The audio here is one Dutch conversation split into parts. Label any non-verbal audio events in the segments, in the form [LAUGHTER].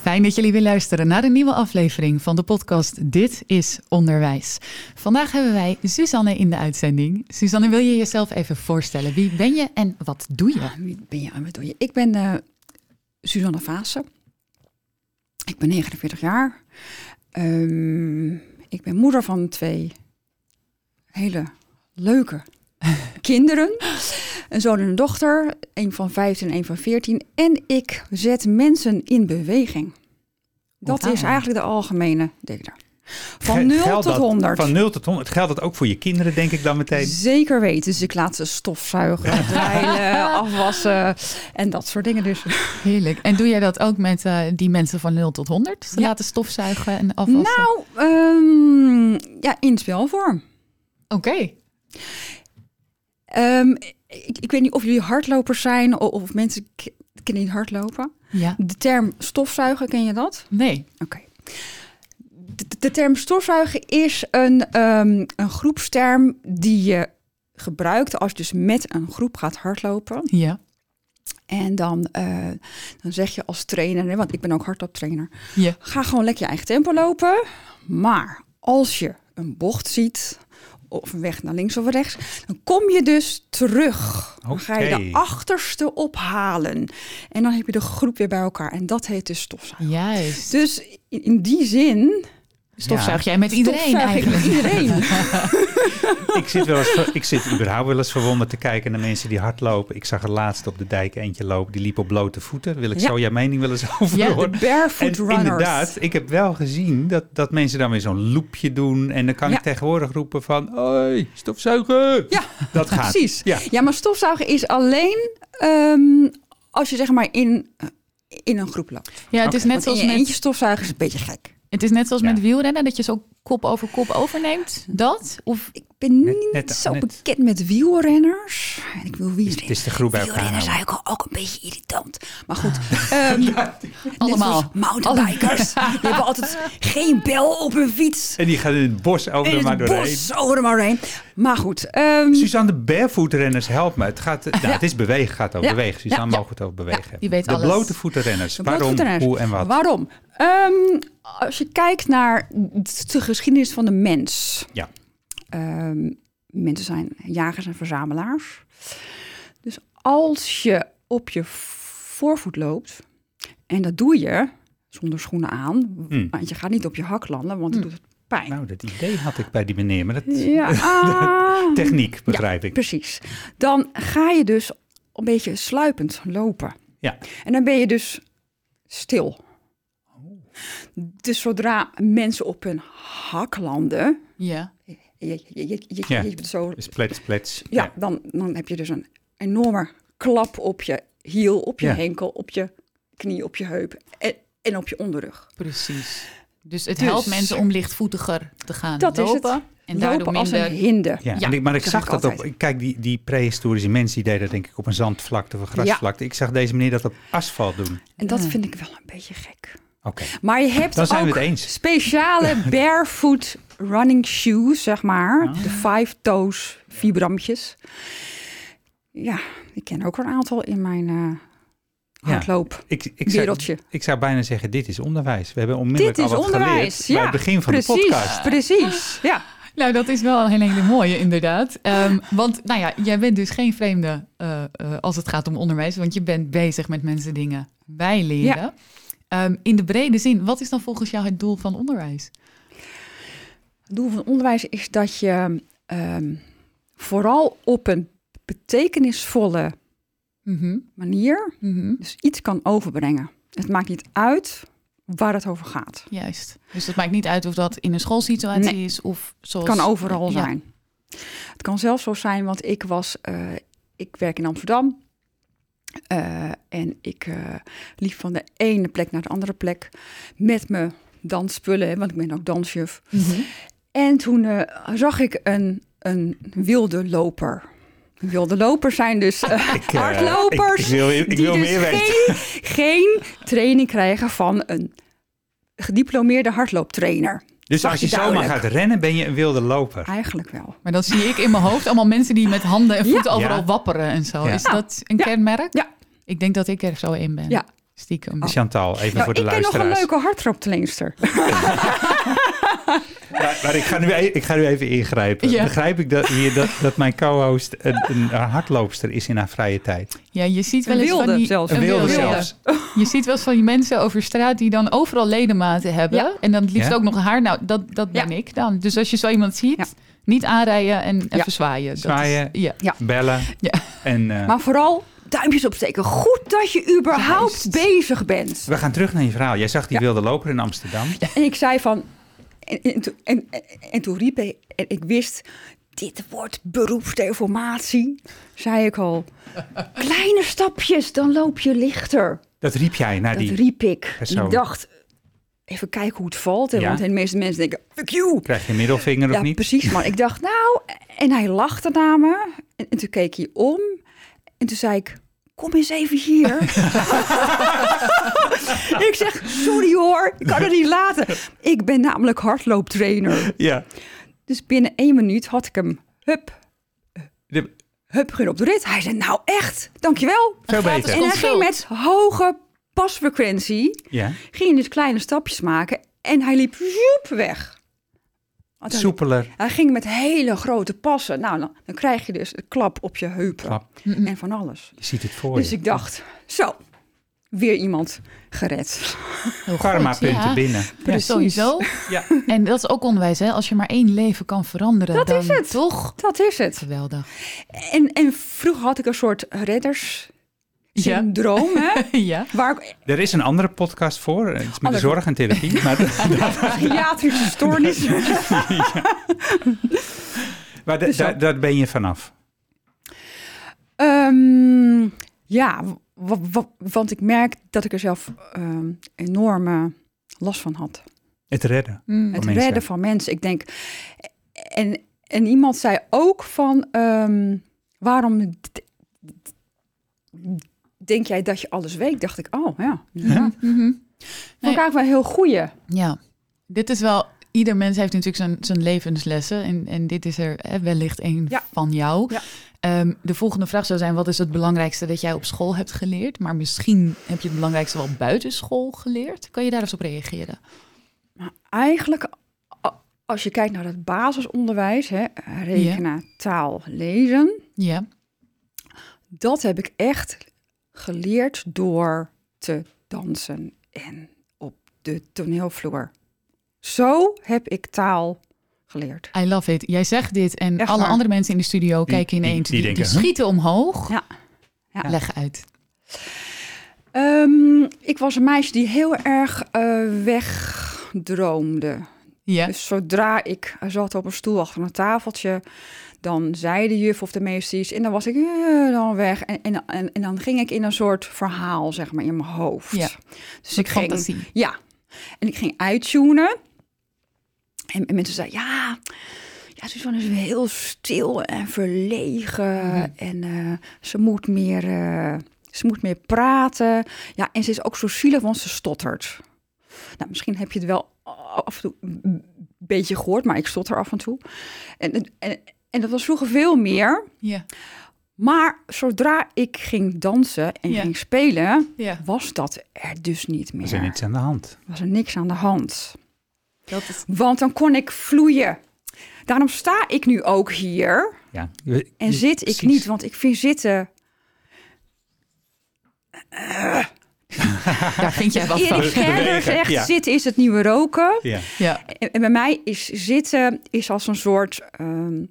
Fijn dat jullie weer luisteren naar een nieuwe aflevering van de podcast Dit is Onderwijs. Vandaag hebben wij Suzanne in de uitzending. Suzanne, wil je jezelf even voorstellen? Wie ben je en wat doe je? Wie ben je en wat doe je? Ik ben eh Suzanne Vaassen. Ik ben 49 jaar. Ehm, ik ben moeder van twee hele leuke [LAUGHS] kinderen. Een zoon en een dochter. Een van 15 en een van 14. En ik zet mensen in beweging. Dat is eigenlijk de algemene deler. Van Ge- 0 geldt tot dat- 100. Van 0 tot 100. Geldt dat ook voor je kinderen, denk ik dan meteen? Zeker weten. Dus ik laat ze stofzuigen, dweilen, [LAUGHS] afwassen en dat soort dingen. Dus Heerlijk. En doe jij dat ook met eh, die mensen van 0 tot 100? Ze Ja. laten stofzuigen en afwassen? Nou, ehm, ja, in spelvorm. Oké. Ehm, ik, ik weet niet of jullie hardlopers zijn of, of mensen k- kennen die hardlopen. Ja. De term stofzuigen, ken je dat? Nee. Oké. De, de term stofzuigen is een, ehm, een groepsterm die je gebruikt als je dus met een groep gaat hardlopen. Ja. En dan, eh, dan zeg je als trainer, want ik ben ook hardlooptrainer, Ja. ga gewoon lekker je eigen tempo lopen. Maar als je een bocht ziet, of een weg naar links of rechts, dan kom je dus terug. Dan ga je de achterste ophalen. En dan heb je de groep weer bij elkaar. En dat heet dus stofzuigen. Juist. Dus in die zin Stofzuig jij met iedereen stofzuig ik met eigenlijk? iedereen. [LAUGHS] Ik zit, wel eens, ik zit überhaupt wel eens verwonderd te kijken naar mensen die hardlopen. Ik zag er laatst op de dijk eentje lopen, die liep op blote voeten. Wil ik Ja. zo jouw mening wel eens [LAUGHS] over Ja, de? Barefoot En runners. inderdaad, ik heb wel gezien dat, dat mensen dan weer zo'n loopje doen. En dan kan Ja. ik tegenwoordig roepen van, hoi, stofzuigen. Ja, Dat [LAUGHS] gaat. precies. Ja. Ja, maar stofzuigen is alleen ehm, als je zeg maar in, in een groep loopt. Ja, het is net Want in zoals je met... eentje stofzuigen is een beetje gek. Het is net zoals Ja. met wielrennen, dat je zo kop over kop overneemt. Dat? Of Ik ben Net- niet net- zo net. bekend met wielrenners. En ik wil Het is de groep bij elkaar is houden. eigenlijk ook een beetje irritant. Maar goed, [LAUGHS] ehm, net allemaal. mountainbikers. [LAUGHS] Die hebben altijd geen bel op hun fiets. En die gaan in het bos over er maar het doorheen. bos over er maar heen. Maar goed, ehm, Suzanne, de barefootrenners, help me. Het, gaat, nou, het is bewegen, gaat over Ja. bewegen. Suzanne, Ja. mogen het over bewegen. die weet de alles. blote voetenrenners. de Waarom, hoe en wat? Waarom? Ehm, als je kijkt naar de geschiedenis van de mens. Ja. Ehm, mensen zijn jagers en verzamelaars. Dus als je op je voorvoet loopt, en dat doe je zonder schoenen aan, Hmm. want je gaat niet op je hak landen, want het doet pijn. Nou, dat idee had ik bij die meneer. Maar dat ja, [LAUGHS] ah. techniek begrijp ik. Precies. Dan ga je dus een beetje sluipend lopen. Ja. En dan ben je dus stil. Dus zodra mensen op hun hak landen, Ja. je, je, je, je, je, Ja. je bent zo, Dus plets, plets. ja, Dan, dan heb je dus een enorme klap op je hiel, op je Ja. henkel, op je knie, op je heup en, en op je onderrug. Precies. Dus het Dus- helpt mensen om lichtvoetiger te gaan Dat is het. lopen. En daardoor Lopen als minder... een hinde. Ja, Ja, ik, maar ik zag ik dat op... altijd. Kijk, die, die prehistorische mensen die deden dat denk ik op een zandvlakte of een grasvlakte. Ik zag deze meneer dat op asfalt doen. En dat Ja. vind ik wel een beetje gek. Maar je hebt Dan zijn we ook het eens. speciale [LAUGHS] barefoot running shoes, zeg maar. Ah. De five toes vibramtjes. Ja, ik ken ook er een aantal in mijn eh Ja. hardloop. Ik, ik, zou, Wereldje. ik zou bijna zeggen, dit is onderwijs. We hebben onmiddellijk Dit is al wat onderwijs. geleerd Ja, bij het begin van precies, de podcast. Precies, ja. Nou, dat is wel een hele mooie, inderdaad. Ehm, want, nou ja, jij bent dus geen vreemde eh, eh, als het gaat om onderwijs. Want je bent bezig met mensen dingen bijleren. Ehm, in de brede zin, wat is dan volgens jou het doel van onderwijs? Het doel van onderwijs is dat je ehm, vooral op een betekenisvolle Mhm, manier mhm. dus iets kan overbrengen. Het maakt niet uit waar het over gaat. Juist. Dus het maakt niet uit of dat in een schoolsituatie Nee. is of zoals... Het kan overal Ja. zijn. Het kan zelfs zo zijn, want ik was, eh, ik werk in Amsterdam. Eh, en ik eh, liep van de ene plek naar de andere plek met mijn dansspullen, hè, want ik ben ook dansjuf. Mhm. En toen eh, zag ik een, een wilde loper. Wilde lopers zijn dus [LAUGHS] Ik, hardlopers. ik- ik wil- ik die wil dus meer weten. Geen, geen training krijgen van een gediplomeerde hardlooptrainer. Dus als je zomaar gaat rennen, ben je een wilde loper. Eigenlijk wel. Maar dan zie ik in mijn hoofd allemaal mensen die met handen en voeten Ja. overal wapperen en zo. Is dat een kenmerk? Ja. Ik denk dat ik er zo in ben. Ja. Stiekem. Chantal, even Nou, voor de ik ken nog een luisteraars. leuke hardlooptrainster. [LAUGHS] Maar, maar ik, ga nu, e- ik ga nu even ingrijpen. Ja. Begrijp ik dat, hier, dat, dat mijn co-host een, een hardloopster is in haar vrije tijd? Ja, je ziet wel Een eens van die... zelfs. Een wilde wilde. zelfs. Je ziet wel eens van die mensen over straat die dan overal ledematen hebben. Ja. En dan het liefst Ja? ook nog haar. Nou, dat, dat ben ik dan. Dus als je zo iemand ziet, Ja. niet aanrijden en even Ja. zwaaien. Dat Zwaaien. Is, ja. Bellen. Ja. En eh, Maar vooral duimpjes opsteken. Goed dat je überhaupt Juist. bezig bent. we gaan terug naar je verhaal. Jij zag die Ja. wilde loper in Amsterdam. En ik zei van... En, en, toen- en, en, en toen riep ik... En ik wist... Dit wordt beroepsdeformatie. Zei ik al. [LAUGHS] Kleine stapjes, dan loop je lichter. Dat riep jij naar Dat die... riep ik. persoon. Ik dacht... Even kijken hoe het valt. hè, Ja. Want de meeste mensen denken... Fuck you. Krijg je middelvinger of Ja, niet? precies. Maar ik dacht, nou... En hij lachte naar me. En, en toen keek hij om. En toen zei ik... Kom eens even hier. [LAUGHS] ik zeg, sorry hoor, ik kan het niet laten. Ik ben namelijk hardlooptrainer. Ja. Dus binnen één minuut had ik hem, hup, De- hup, gun op de rit. Hij zei, nou echt, dankjewel. Veel beter. En hij ging met hoge pasfrequentie, Ja. ging hij dus kleine stapjes maken. En hij liep zoep weg. Want hij- Soepeler. Hij ging met hele grote passen. Nou, dan, dan krijg je dus een klap op je heupen. Klap. En van alles. Je ziet het voor Dus je. ik dacht, zo, weer iemand gered. Heel goed, Karma punten ja. binnen. Dus sowieso. Ja. En dat is ook onderwijs, hè? Als je maar één leven kan veranderen, Dat dan is het. toch Dat is het. geweldig. En, en vroeger had ik een soort redders syndroom, hè? [LAUGHS] ja. Waar Er is een andere podcast voor. Het is met de Andere- zorg en therapie. [LAUGHS] Maar, psychiatrische stoornis. [LAUGHS] maar Dus daar ben je vanaf. Ehm, ja, wa- wa- want ik merk dat ik er zelf ehm, enorme last van had. Het redden. Mm. Het mensen. redden van mensen. Ik denk, en, en iemand zei ook van, ehm, waarom denk jij dat je alles weet? Dacht ik, oh ja, ja. Mhm. Vond ik eigenlijk wel een heel goeie. Ja, dit is wel. Ieder mens heeft natuurlijk zijn, zijn levenslessen. En, en dit is er hè, wellicht een Ja. van jou. Ja. Ehm, de volgende vraag zou zijn: wat is het belangrijkste dat jij op school hebt geleerd? Maar misschien heb je het belangrijkste wel buiten school geleerd. Kan je daar eens op reageren? Maar eigenlijk, als je kijkt naar het basisonderwijs, hè, rekenen, taal, lezen, Ja. dat heb ik echt geleerd door te dansen en op de toneelvloer. Zo heb ik taal geleerd. I love it. Jij zegt dit en Echt alle waar. andere mensen in de studio Die- kijken ineens. die Die, die, denken, huh? schieten omhoog. Ja. Ja. Leg uit. Ehm, ik was een meisje die heel erg eh, wegdroomde. Ja. Dus zodra ik zat op een stoel achter een tafeltje, dan zei de juf of de meester iets en dan was ik eh, dan weg. En, en, en, en dan ging ik in een soort verhaal, zeg maar, in mijn hoofd. Ja. Dus Ik ik ging, fantasie. ja. En ik ging uittunen. En, en mensen zeiden, ja, ja, Suzanne is heel stil en verlegen. En eh, ze moet meer, eh, ze moet meer praten. Ja, en ze is ook zo zielig, want ze stottert. Nou, misschien heb je het wel af en toe een beetje gehoord, maar ik stotter af en toe. En, en, en, dat was vroeger veel meer. Ja. Maar zodra ik ging dansen en Ja. ging spelen, ja. was dat er dus niet meer. Er is er niets aan de hand. was er niks aan de hand. Dat is. Want dan kon ik vloeien. Daarom sta ik nu ook hier Ja. Je- en zit ik precies. niet, want ik vind zitten [LAUGHS] Daar vind jij wat van. Erik Gerder zegt, ja. zitten is het nieuwe roken. Ja. Ja. En, en bij mij is zitten is als een soort... ehm,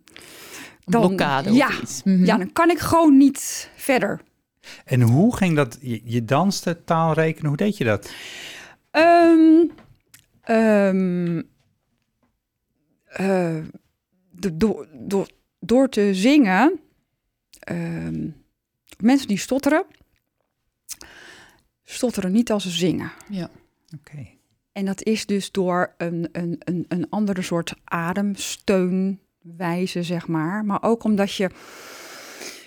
dan- blokkade ja, of iets. Mhm. ja, dan kan ik gewoon niet verder. En hoe ging dat? Je, je danste, taal rekenen, hoe deed je dat? Ehm, ehm, eh, do- door, door, door te zingen, ehm, mensen die stotteren, stotteren niet als ze zingen. ja. Oké. En dat is dus door een, een, een, een andere soort ademsteunwijze, zeg maar. Maar ook omdat je,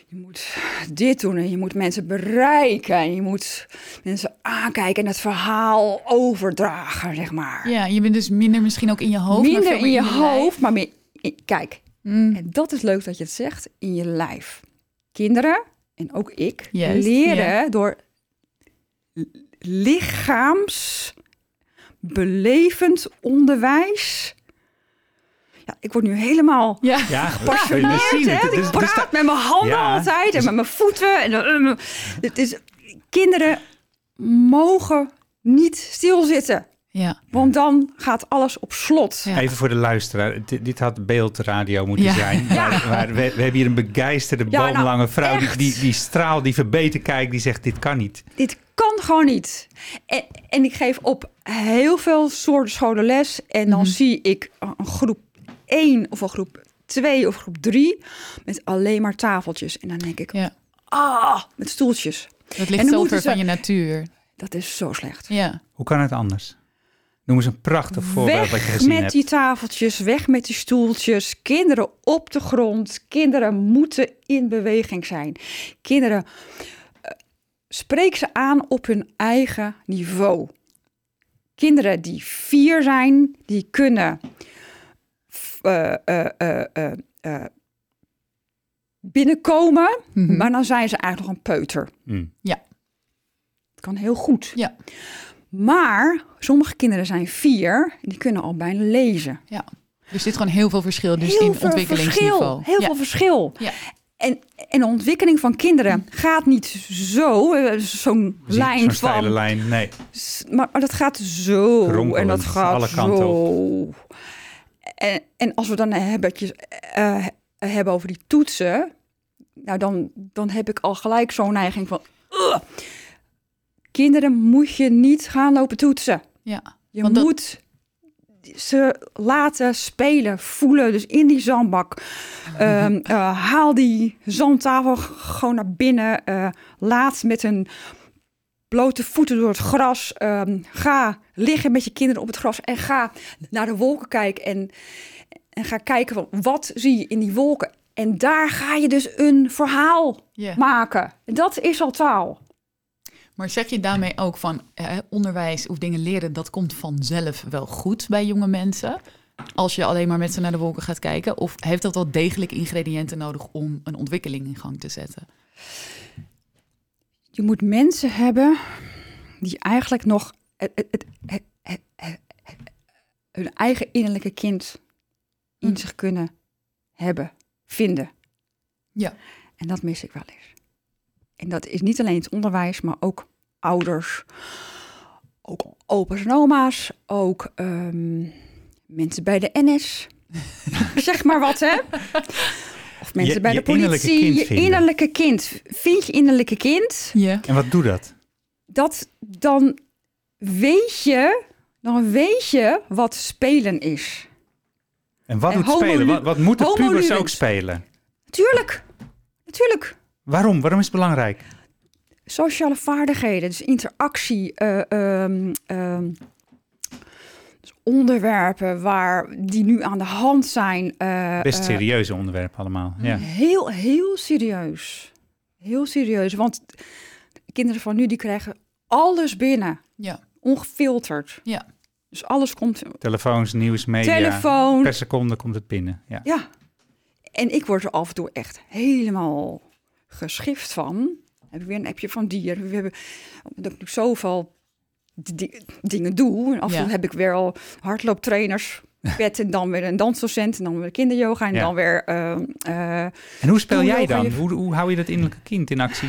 je moet dit doen en je moet mensen bereiken. En je moet mensen aankijken en het verhaal overdragen, zeg maar. Ja, je bent dus minder misschien ook in je hoofd. maar Minder veel in meer je lijf. hoofd, maar meer... in- kijk, Mm, en dat is leuk dat je het zegt, in je lijf. Kinderen, en ook ik, Juist, leren door lichaams belevend onderwijs. Ja, ik word nu helemaal Ja, Ja, gepassioneerd. hè? Ik praat met mijn handen Ja, altijd dus- en met mijn voeten. En, eh, het is, kinderen mogen niet stilzitten, ja. want dan gaat alles op slot. Ja. Even voor de luisteraar. Dit, dit had beeldradio moeten Ja. zijn. Maar, maar we, we hebben hier een begeisterde, Ja, nou, boomlange vrouw. Die, die, die straalt, die verbeten kijkt. Die zegt, dit kan niet. Dit kan gewoon niet. En, en ik geef op heel veel soorten scholen les. En dan Mhm. zie ik een groep 1 of een groep 2 of groep 3 met alleen maar tafeltjes. En dan denk ik, ja. ah, met stoeltjes. Dat ligt zo ver van je natuur. Dat is zo slecht. Ja. Hoe kan het anders? Noem eens een prachtig voorbeeld wat je Weg gezien met hebt. die tafeltjes, weg met die stoeltjes. Kinderen op de grond. Kinderen moeten in beweging zijn. Kinderen, eh, spreek ze aan op hun eigen niveau. Kinderen die vier zijn, die kunnen eh, eh, eh, eh, eh, binnenkomen, Mhm. maar dan zijn ze eigenlijk nog een peuter. Mm. Het kan heel goed. Ja. Maar sommige kinderen zijn vier, die kunnen al bijna lezen. ja. Er zit gewoon heel veel verschil dus heel in veel ontwikkelingsniveau. verschil. Heel ja. veel verschil. Ja. En, en de ontwikkeling van kinderen gaat niet zo, eh, zo'n Zie- lijn Zo'n van, lijn. Nee. maar, maar dat gaat zo Kronkelend, en dat gaat alle kanten zo. En, en als we dan hebben, eh, hebben over die toetsen, nou dan, dan heb ik al gelijk zo'n neiging van. Kinderen moet je niet gaan lopen toetsen. Ja. Je Want dat- moet ze laten spelen, voelen. Dus in die zandbak. [LAUGHS] Ehm, eh, haal die zandtafel gewoon naar binnen. eh, laat met een blote voeten door het gras. Ehm, ga liggen met je kinderen op het gras. En ga naar de wolken kijken. En, en ga kijken van wat zie je in die wolken. En daar ga je dus een verhaal maken. En dat is al taal. Maar zeg je daarmee ook van eh, onderwijs of dingen leren, dat komt vanzelf wel goed bij jonge mensen? Als je alleen maar met ze naar de wolken gaat kijken? Of heeft dat wel degelijk ingrediënten nodig om een ontwikkeling in gang te zetten? Je moet mensen hebben die eigenlijk nog het, het, het, hun eigen innerlijke kind in Mm. zich kunnen hebben, vinden. Ja. En dat mis ik wel eens. En dat is niet alleen het onderwijs, maar ook ouders, ook opa's en oma's, ook ehm, mensen bij de NS. [LAUGHS] zeg maar wat, hè? Of mensen Je- bij je de innerlijke politie. kind je innerlijke kind. Vind je innerlijke kind? Ja. En wat doet dat? dat dan weet je, dan weet je wat spelen is. En wat En homo spelen? Wat, wat moeten homo pubers ook spelen? Natuurlijk, natuurlijk. Waarom? Waarom is het belangrijk? Sociale vaardigheden, dus interactie, eh, ehm, ehm, dus onderwerpen waar die nu aan de hand zijn. eh, Best eh, serieuze onderwerpen allemaal. Ja. Heel, heel serieus. Heel serieus, want de kinderen van nu die krijgen alles binnen, Ja. ongefilterd. Ja. Dus alles komt, Telefoons, nieuws, media. telefoon, Per seconde komt het binnen. Ja. Ja. En ik word er af en toe echt helemaal geschift van. Heb ik weer een appje van dier. We hebben dat ik nu zoveel di- di- dingen doe. En af en Ja. toe heb ik weer al hardlooptrainers. Bed en dan weer een dansdocent en dan weer kinderyoga en Ja. dan weer. ehm, eh, En hoe speel jij dan? je- Hoe, hoe hou je dat innerlijke kind in actie?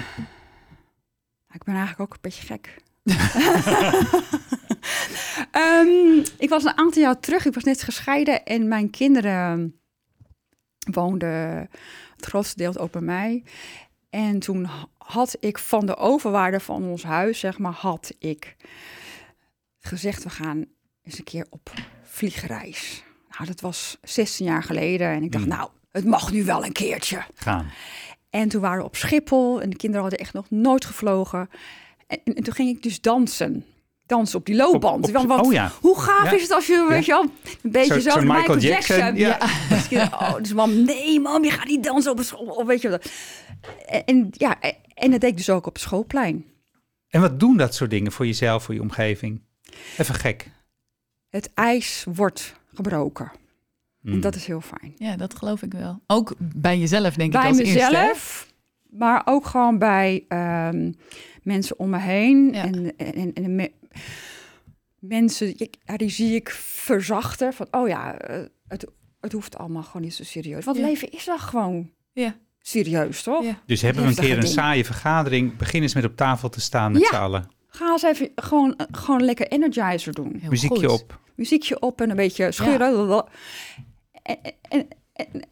ik ben eigenlijk ook een beetje gek. [LAUGHS] Ehm, ik was een aantal jaar terug. Ik was net gescheiden en mijn kinderen woonden het grootste deel ook bij mij. En toen had ik van de overwaarde van ons huis, zeg maar, had ik gezegd: we gaan eens een keer op vliegreis. Nou, dat was 16 jaar geleden. En ik dacht, Mm. nou, het mag nu wel een keertje. Gaan. En toen waren we op Schiphol en de kinderen hadden echt nog nooit gevlogen. En, en, en toen ging ik dus dansen. Dansen op die loopband. Op- op- Want, oh ja. hoe gaaf Ja. is het als je, weet je wel, een beetje Zo- zo, zo'n Michael, Michael Jackson. Jackson, ja. Dus [LAUGHS] oh, dus mam, nee mam, je gaat niet dansen op een school. Of weet je wat. En, en ja, en dat deed ik dus ook op het schoolplein. En wat doen dat soort dingen voor jezelf, voor je omgeving? Even gek. Het ijs wordt gebroken. Hmm. En dat is heel fijn. Ja, dat geloof ik wel. Ook bij jezelf, denk ik, bij als eerste. hè? mezelf, maar ook gewoon bij ehm, mensen om me heen. Ja. En, en, en, en mensen, ik- ja, die zie ik verzachten. Van, oh ja, eh, het, het hoeft allemaal gewoon niet zo serieus. Want Ja. leven is wel gewoon Ja. serieus, toch? Ja. Dus hebben we een keer een saaie vergadering. Begin eens met op tafel te staan met Ja. z'n allen. Ga eens even gewoon, eh, gewoon lekker energizer doen. Heel Muziekje goed. op. Muziekje op en een beetje scheuren. En, en,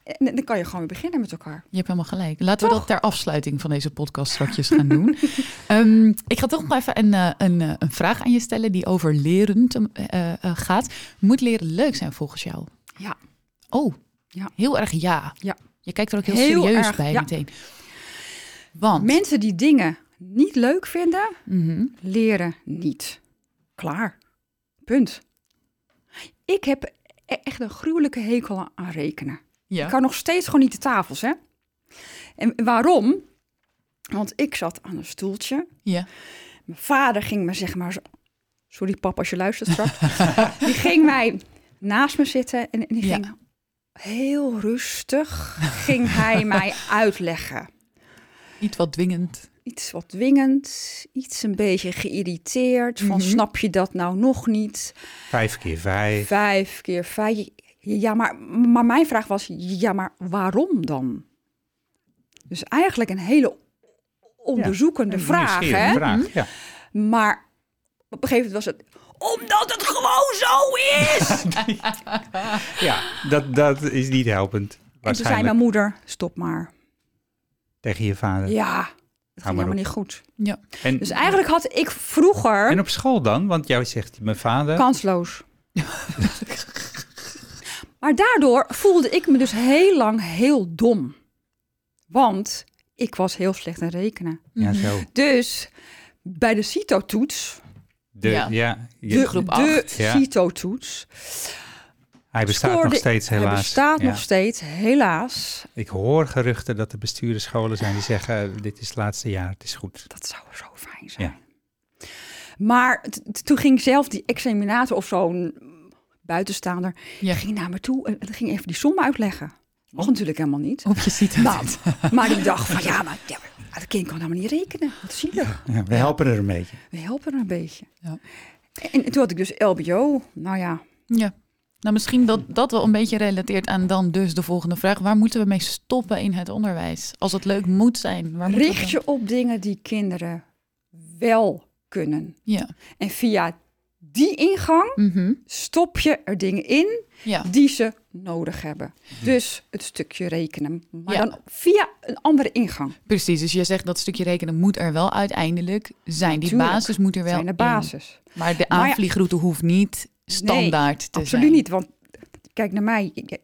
en, dan kan je gewoon weer beginnen met elkaar. Je hebt helemaal gelijk. Laten we dat ter afsluiting van deze podcast straks gaan doen. [LAUGHS] Ehm, ik ga toch nog even een, eh, een, eh, een vraag aan je stellen die over leren te- eh, gaat. Moet leren leuk zijn volgens jou? Ja. Oh, Ja. heel erg ja. Ja. Je kijkt er ook heel, Heel serieus erg, bij ja. meteen. Want, Mensen die dingen niet leuk vinden, Mhm. leren niet. Klaar. Punt. Ik heb e- echt een gruwelijke hekel aan rekenen. Ja. Ik kan nog steeds gewoon niet de tafels, hè? En waarom? Want ik zat aan een stoeltje. ja. Mijn vader ging me zeg maar... zo- Sorry papa als je luistert straks. [LAUGHS] die ging mij naast me zitten en, en die Ja. ging heel rustig ging hij [LAUGHS] mij uitleggen. Iets wat dwingend. Iets wat dwingend, iets een beetje geïrriteerd. Van Mhm. snap je dat nou nog niet? Vijf keer vijf. Vijf keer vijf. Ja, maar, maar mijn vraag was, ja, maar waarom dan? Dus eigenlijk een hele onderzoekende Een vraag, hè? vraag, ja. Maar op een gegeven moment was het, omdat het gewoon zo is! [LAUGHS] Ja, dat, dat is niet helpend. en toen zei mijn moeder, stop maar. tegen je vader. Ja, dat maar ging helemaal op. niet goed. Ja. En, Dus eigenlijk had ik vroeger en op school dan? Want jou zegt mijn vader. kansloos. [LAUGHS] maar daardoor voelde ik me dus heel lang heel dom. Want ik was heel slecht in rekenen. Ja, Mhm. zo. Dus bij de CITO-toets, De, Ja. ja. je- de, groep de acht, ja. CITO-toets, hij bestaat scoorde- nog steeds hij helaas. bestaat Ja. nog steeds, helaas. Ik hoor geruchten dat er bestuursscholen zijn die zeggen... eh, dit is het laatste jaar, het is goed. Dat zou zo fijn zijn. Maar t- t- toen ging zelf die examinator of zo'n buitenstaander Ja. ging naar me toe en ging even die som uitleggen. Mag Oh. natuurlijk helemaal niet. Op je ziet Nou, maar die dacht van ja, maar ja, dat kind kan helemaal niet rekenen. Wat zielig. Ja, we helpen er een beetje. We helpen er een beetje. Ja. En, en toen had ik dus LBO. Nou ja, Ja. Nou, misschien dat dat wel een beetje relateert aan dan dus de volgende vraag. Waar moeten we mee stoppen in het onderwijs? Als het leuk moet zijn, waar richt je op dingen die kinderen wel kunnen. Ja. En via die ingang Mhm. stop je er dingen in Ja. die ze nodig hebben. Dus het stukje rekenen, maar Ja. dan via een andere ingang. Precies, dus je zegt dat stukje rekenen moet er wel uiteindelijk zijn. Die Tuurlijk, basis moet er wel zijn de in. basis. Maar de Maar ja- aanvliegroute hoeft niet standaard te Absoluut zijn. niet, want kijk naar mij. Ik,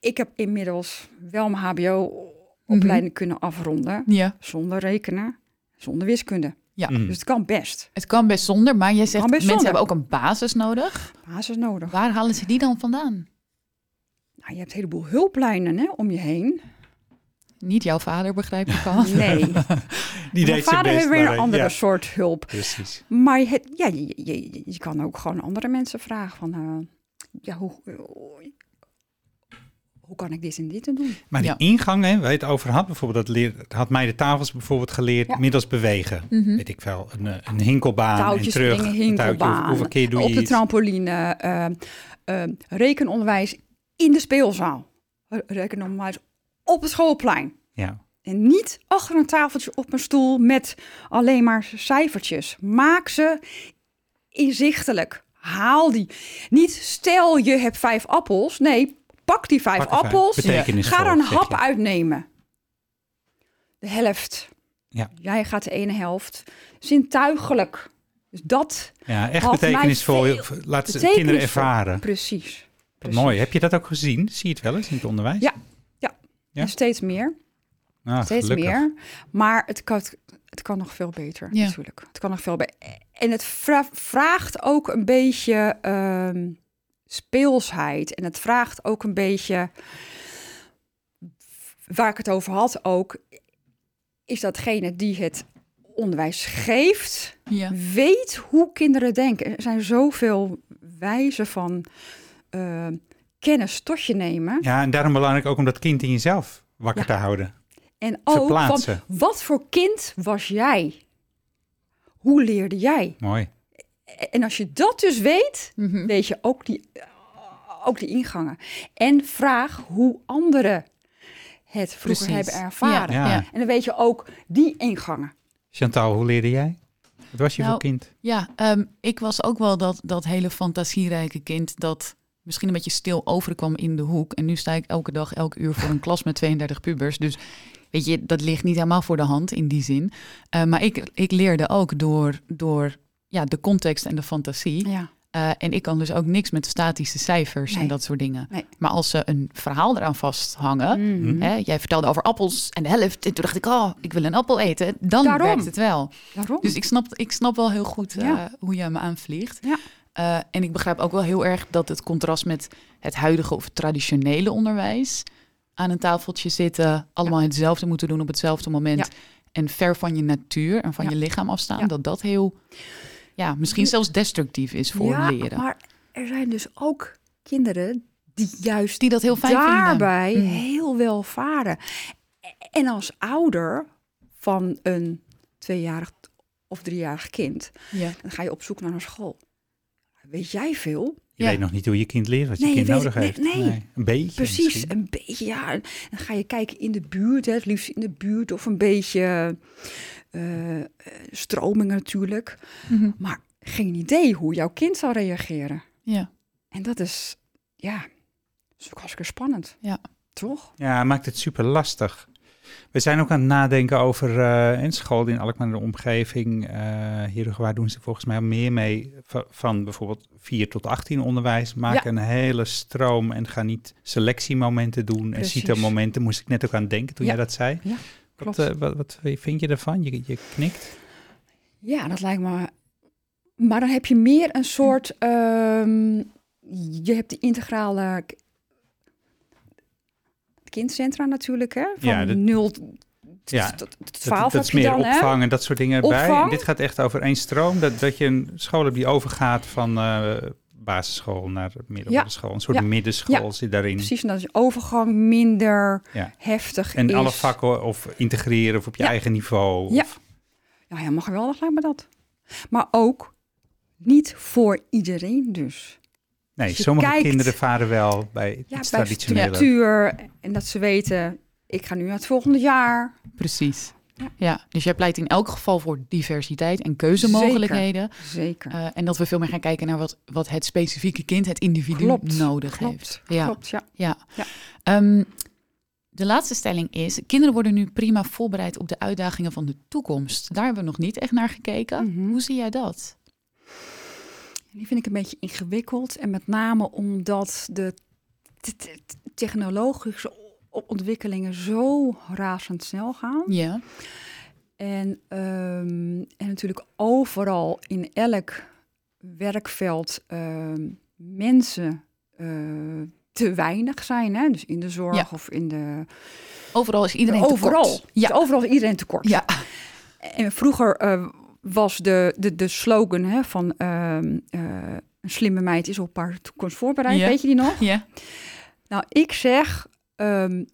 ik heb inmiddels wel mijn HBO-opleiding kunnen afronden Ja, zonder rekenen, zonder wiskunde. Ja. Mm. Dus het kan best. het kan best zonder, maar jij zegt mensen zonder. hebben ook een basis nodig. Basis nodig. Waar halen ze die dan vandaan? Nou, je hebt een heleboel hulplijnen hè, om je heen. Niet jouw vader, begrijp ik al. [LAUGHS] Nee, [LAUGHS] Die mijn vader best, heeft weer maar, een eh, andere ja, soort hulp. Precies. Maar het- ja, je, je, je kan ook gewoon andere mensen vragen van... eh, ja, hoe, hoe kan ik dit en dit en doen? Maar die Ja. ingang, hè, waar je het over had, bijvoorbeeld, dat leer, had mij de tafels bijvoorbeeld geleerd, Ja. middels bewegen. Mhm. Weet ik wel, een, eh, een hinkelbaan Touwtjes en terug. springen, een touwtje, hinkelbaan, hoe- hoeveel keer doe je op de iets? trampoline, eh, eh, rekenonderwijs in de speelzaal. Rekenonderwijs op het schoolplein. Ja. En niet achter een tafeltje op een stoel met alleen maar cijfertjes. Maak ze inzichtelijk. Haal die. Niet stel je hebt vijf appels. Nee, pak die vijf Pak vijf. appels. Ga er een hap je. uitnemen. De helft. Ja. Jij gaat de ene helft. Zintuigelijk. Dus dat ja, echt betekenisvol. Laat ze kinderen ervaren. precies. Mooi. Heb je dat ook gezien? Zie je het wel eens in het onderwijs? Ja. Ja? En steeds meer. Ah, Steeds gelukkig. meer. Maar het kan, het kan nog veel beter, Ja. natuurlijk. Het kan nog veel beter. En het vra- vraagt ook een beetje ehm, speelsheid. En het vraagt ook een beetje, waar ik het over had ook, is datgene die het onderwijs geeft, Ja. weet hoe kinderen denken. Er zijn zoveel wijzen van eh, kennis tot je nemen. Ja, en daarom belangrijk ook om dat kind in jezelf wakker Ja. te houden. En ook van, wat voor kind was jij? Hoe leerde jij? Mooi. En als je dat dus weet, Mhm. weet je ook die, ook die ingangen. En vraag hoe anderen het vroeger Precies. hebben ervaren. Ja. Ja. En dan weet je ook die ingangen. Chantal, hoe leerde jij? Wat was je Nou, voor kind? Ja, ehm, ik was ook wel dat, dat hele fantasierijke kind dat misschien een beetje stil overkwam in de hoek. En nu sta ik elke dag, elk uur voor een klas met 32 pubers. Dus weet je, dat ligt niet helemaal voor de hand in die zin. Eh, maar ik, ik leerde ook door, door ja, de context en de fantasie. Ja. Eh, en ik kan dus ook niks met statische cijfers en dat soort dingen. Nee. Maar als ze een verhaal eraan vasthangen, Mhm. hè, jij vertelde over appels en de helft. En toen dacht ik, oh, ik wil een appel eten. Dan Daarom. werkt het wel. Daarom. Dus ik snap, ik snap wel heel goed eh, Ja. hoe je me aanvliegt. Ja. Eh, en ik begrijp ook wel heel erg dat het contrast met het huidige of traditionele onderwijs aan een tafeltje zitten, allemaal hetzelfde moeten doen op hetzelfde moment Ja. en ver van je natuur en van Ja. je lichaam afstaan, Ja. dat dat heel, ja, misschien zelfs destructief is voor ja, leren. maar er zijn dus ook kinderen die juist Die dat heel fijn vinden. daarbij Mm. heel wel varen. En als ouder van een tweejarig of driejarig kind, Ja. dan ga je op zoek naar een school. Weet jij veel? Je Ja. weet nog niet hoe je kind leert, wat je kind je nodig het- heeft. nee, nee. Een beetje Precies, misschien. een beetje. Ja, dan ga je kijken in de buurt, hè, het liefst in de buurt of een beetje eh, eh, stroming natuurlijk. Mhm. Maar geen idee hoe jouw kind zal reageren. ja. En dat is, ja, dat is ook hartstikke spannend. Ja. Toch? Ja, maakt het super lastig. We zijn ook aan het nadenken over eh een school in Alkmaar en de omgeving. eh hier waar doen ze volgens mij al meer mee van, van bijvoorbeeld 4 tot 18 onderwijs. Maak Ja. een hele stroom en ga niet selectiemomenten doen Precies. en CITO-momenten. Moest ik net ook aan denken toen Ja. jij dat zei. Ja, Wat, eh, wat, wat vind je ervan? Je, je knikt. Ja, dat lijkt me. Maar dan heb je meer een soort. ehm, je hebt die integrale kindcentra natuurlijk, hè? Van Ja, dat- 0 Ja, tot Dat, 12 dat is meer dan, hè? opvang en dat soort dingen. En dit gaat echt over één stroom. Dat, dat je een school hebt die overgaat van eh, basisschool naar middelbare Ja. school. Een soort Ja. middenschool Ja. zit daarin. Precies, en dat is overgang minder Ja. heftig En is. alle vakken of integreren of op je Ja. eigen niveau. Ja. Of, Ja, helemaal geweldig lijkt me dat. Maar ook niet voor iedereen dus. nee, je sommige kijkt- kinderen varen wel bij Ja, iets bij traditionele. structuur en dat ze weten, ik ga nu naar het volgende jaar. Precies. Ja. Ja. dus jij pleit in elk geval voor diversiteit en keuzemogelijkheden. Zeker. Eh, en dat we veel meer gaan kijken naar wat, wat het specifieke kind, het individu, Klopt, nodig klopt, heeft. Ja. Klopt, ja. Ja. Ja. Ehm, de laatste stelling is: kinderen worden nu prima voorbereid op de uitdagingen van de toekomst. Daar hebben we nog niet echt naar gekeken. Mhm. Hoe zie jij dat? Die vind ik een beetje ingewikkeld. En met name omdat de te- te- te- technologische o- ontwikkelingen zo razendsnel gaan. Ja. En, ehm, en natuurlijk overal in elk werkveld ehm, mensen eh, te weinig zijn. Hè? Dus in de zorg Ja. of in de... Overal is iedereen overal. tekort. Ja. Dus overal is iedereen tekort. Ja. En vroeger eh, was de, de, de slogan hè, van ehm, eh, een slimme meid is op haar toekomst voorbereid. Ja. Weet je die nog? Ja. Nou, ik zeg, ehm,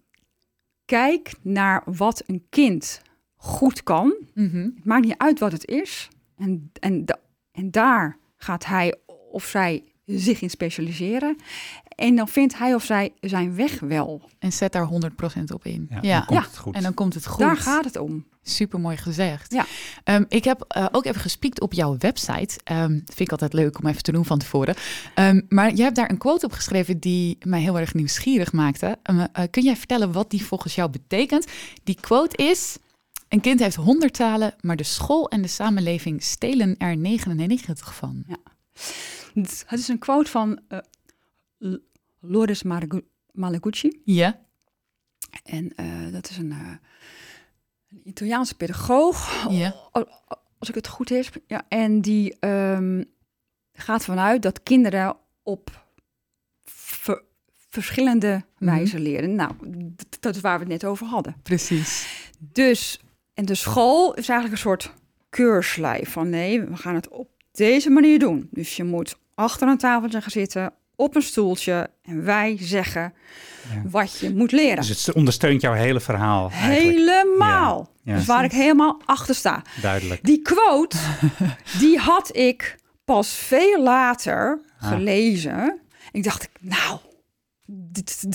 kijk naar wat een kind goed kan. Mhm. Het maakt niet uit wat het is. En, en, da- en daar gaat hij of zij zich in specialiseren. En dan vindt hij of zij zijn weg wel. En zet daar 100% op in. Ja, Ja. dan komt Ja. het goed. En dan komt het goed. Daar gaat het om. Super mooi gezegd. Ja. Ehm, ik heb eh, ook even gespiekt op jouw website. Ehm, vind ik altijd leuk om even te doen van tevoren. Ehm, maar jij hebt daar een quote op geschreven die mij heel erg nieuwsgierig maakte. Eh, kun jij vertellen wat die volgens jou betekent? Die quote is: Een kind heeft 100 talen, maar de school en de samenleving stelen er 99 van. Het het is een quote van L- Loris Maragu- Malaguchi. Ja. En dat is een, een Italiaanse pedagoog, Ja. als ik het goed heb. Ja, en die ehm, gaat vanuit dat kinderen op ver- verschillende Mhm. wijzen leren. Nou, dat is waar we het net over hadden. Precies. Dus, en de school is eigenlijk een soort keurslijf van nee, we gaan het op deze manier doen. Dus je moet achter een tafeltje gaan zitten, op een stoeltje en wij zeggen Ja. wat je moet leren. Dus het ondersteunt jouw hele verhaal eigenlijk. Helemaal. Ja, ja. Dus waar ik helemaal achter sta. Duidelijk. Die quote, [LAUGHS] die had ik pas veel later Ah. gelezen. Ik dacht, nou, dit,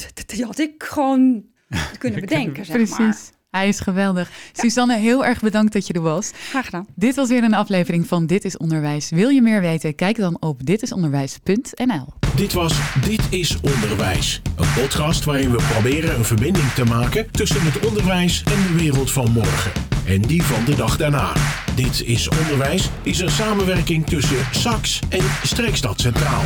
had ik gewoon [LAUGHS] kunnen bedenken, zeg Precies. Hij is geweldig. Suzanne, heel erg bedankt dat je er was. Graag gedaan. Dit was weer een aflevering van Dit is Onderwijs. Wil je meer weten? Kijk dan op ditisonderwijs.nl. Dit was Dit is Onderwijs. Een podcast waarin we proberen een verbinding te maken tussen het onderwijs en de wereld van morgen. En die van de dag daarna. Dit is Onderwijs is een samenwerking tussen SAX en Streekstad Centraal.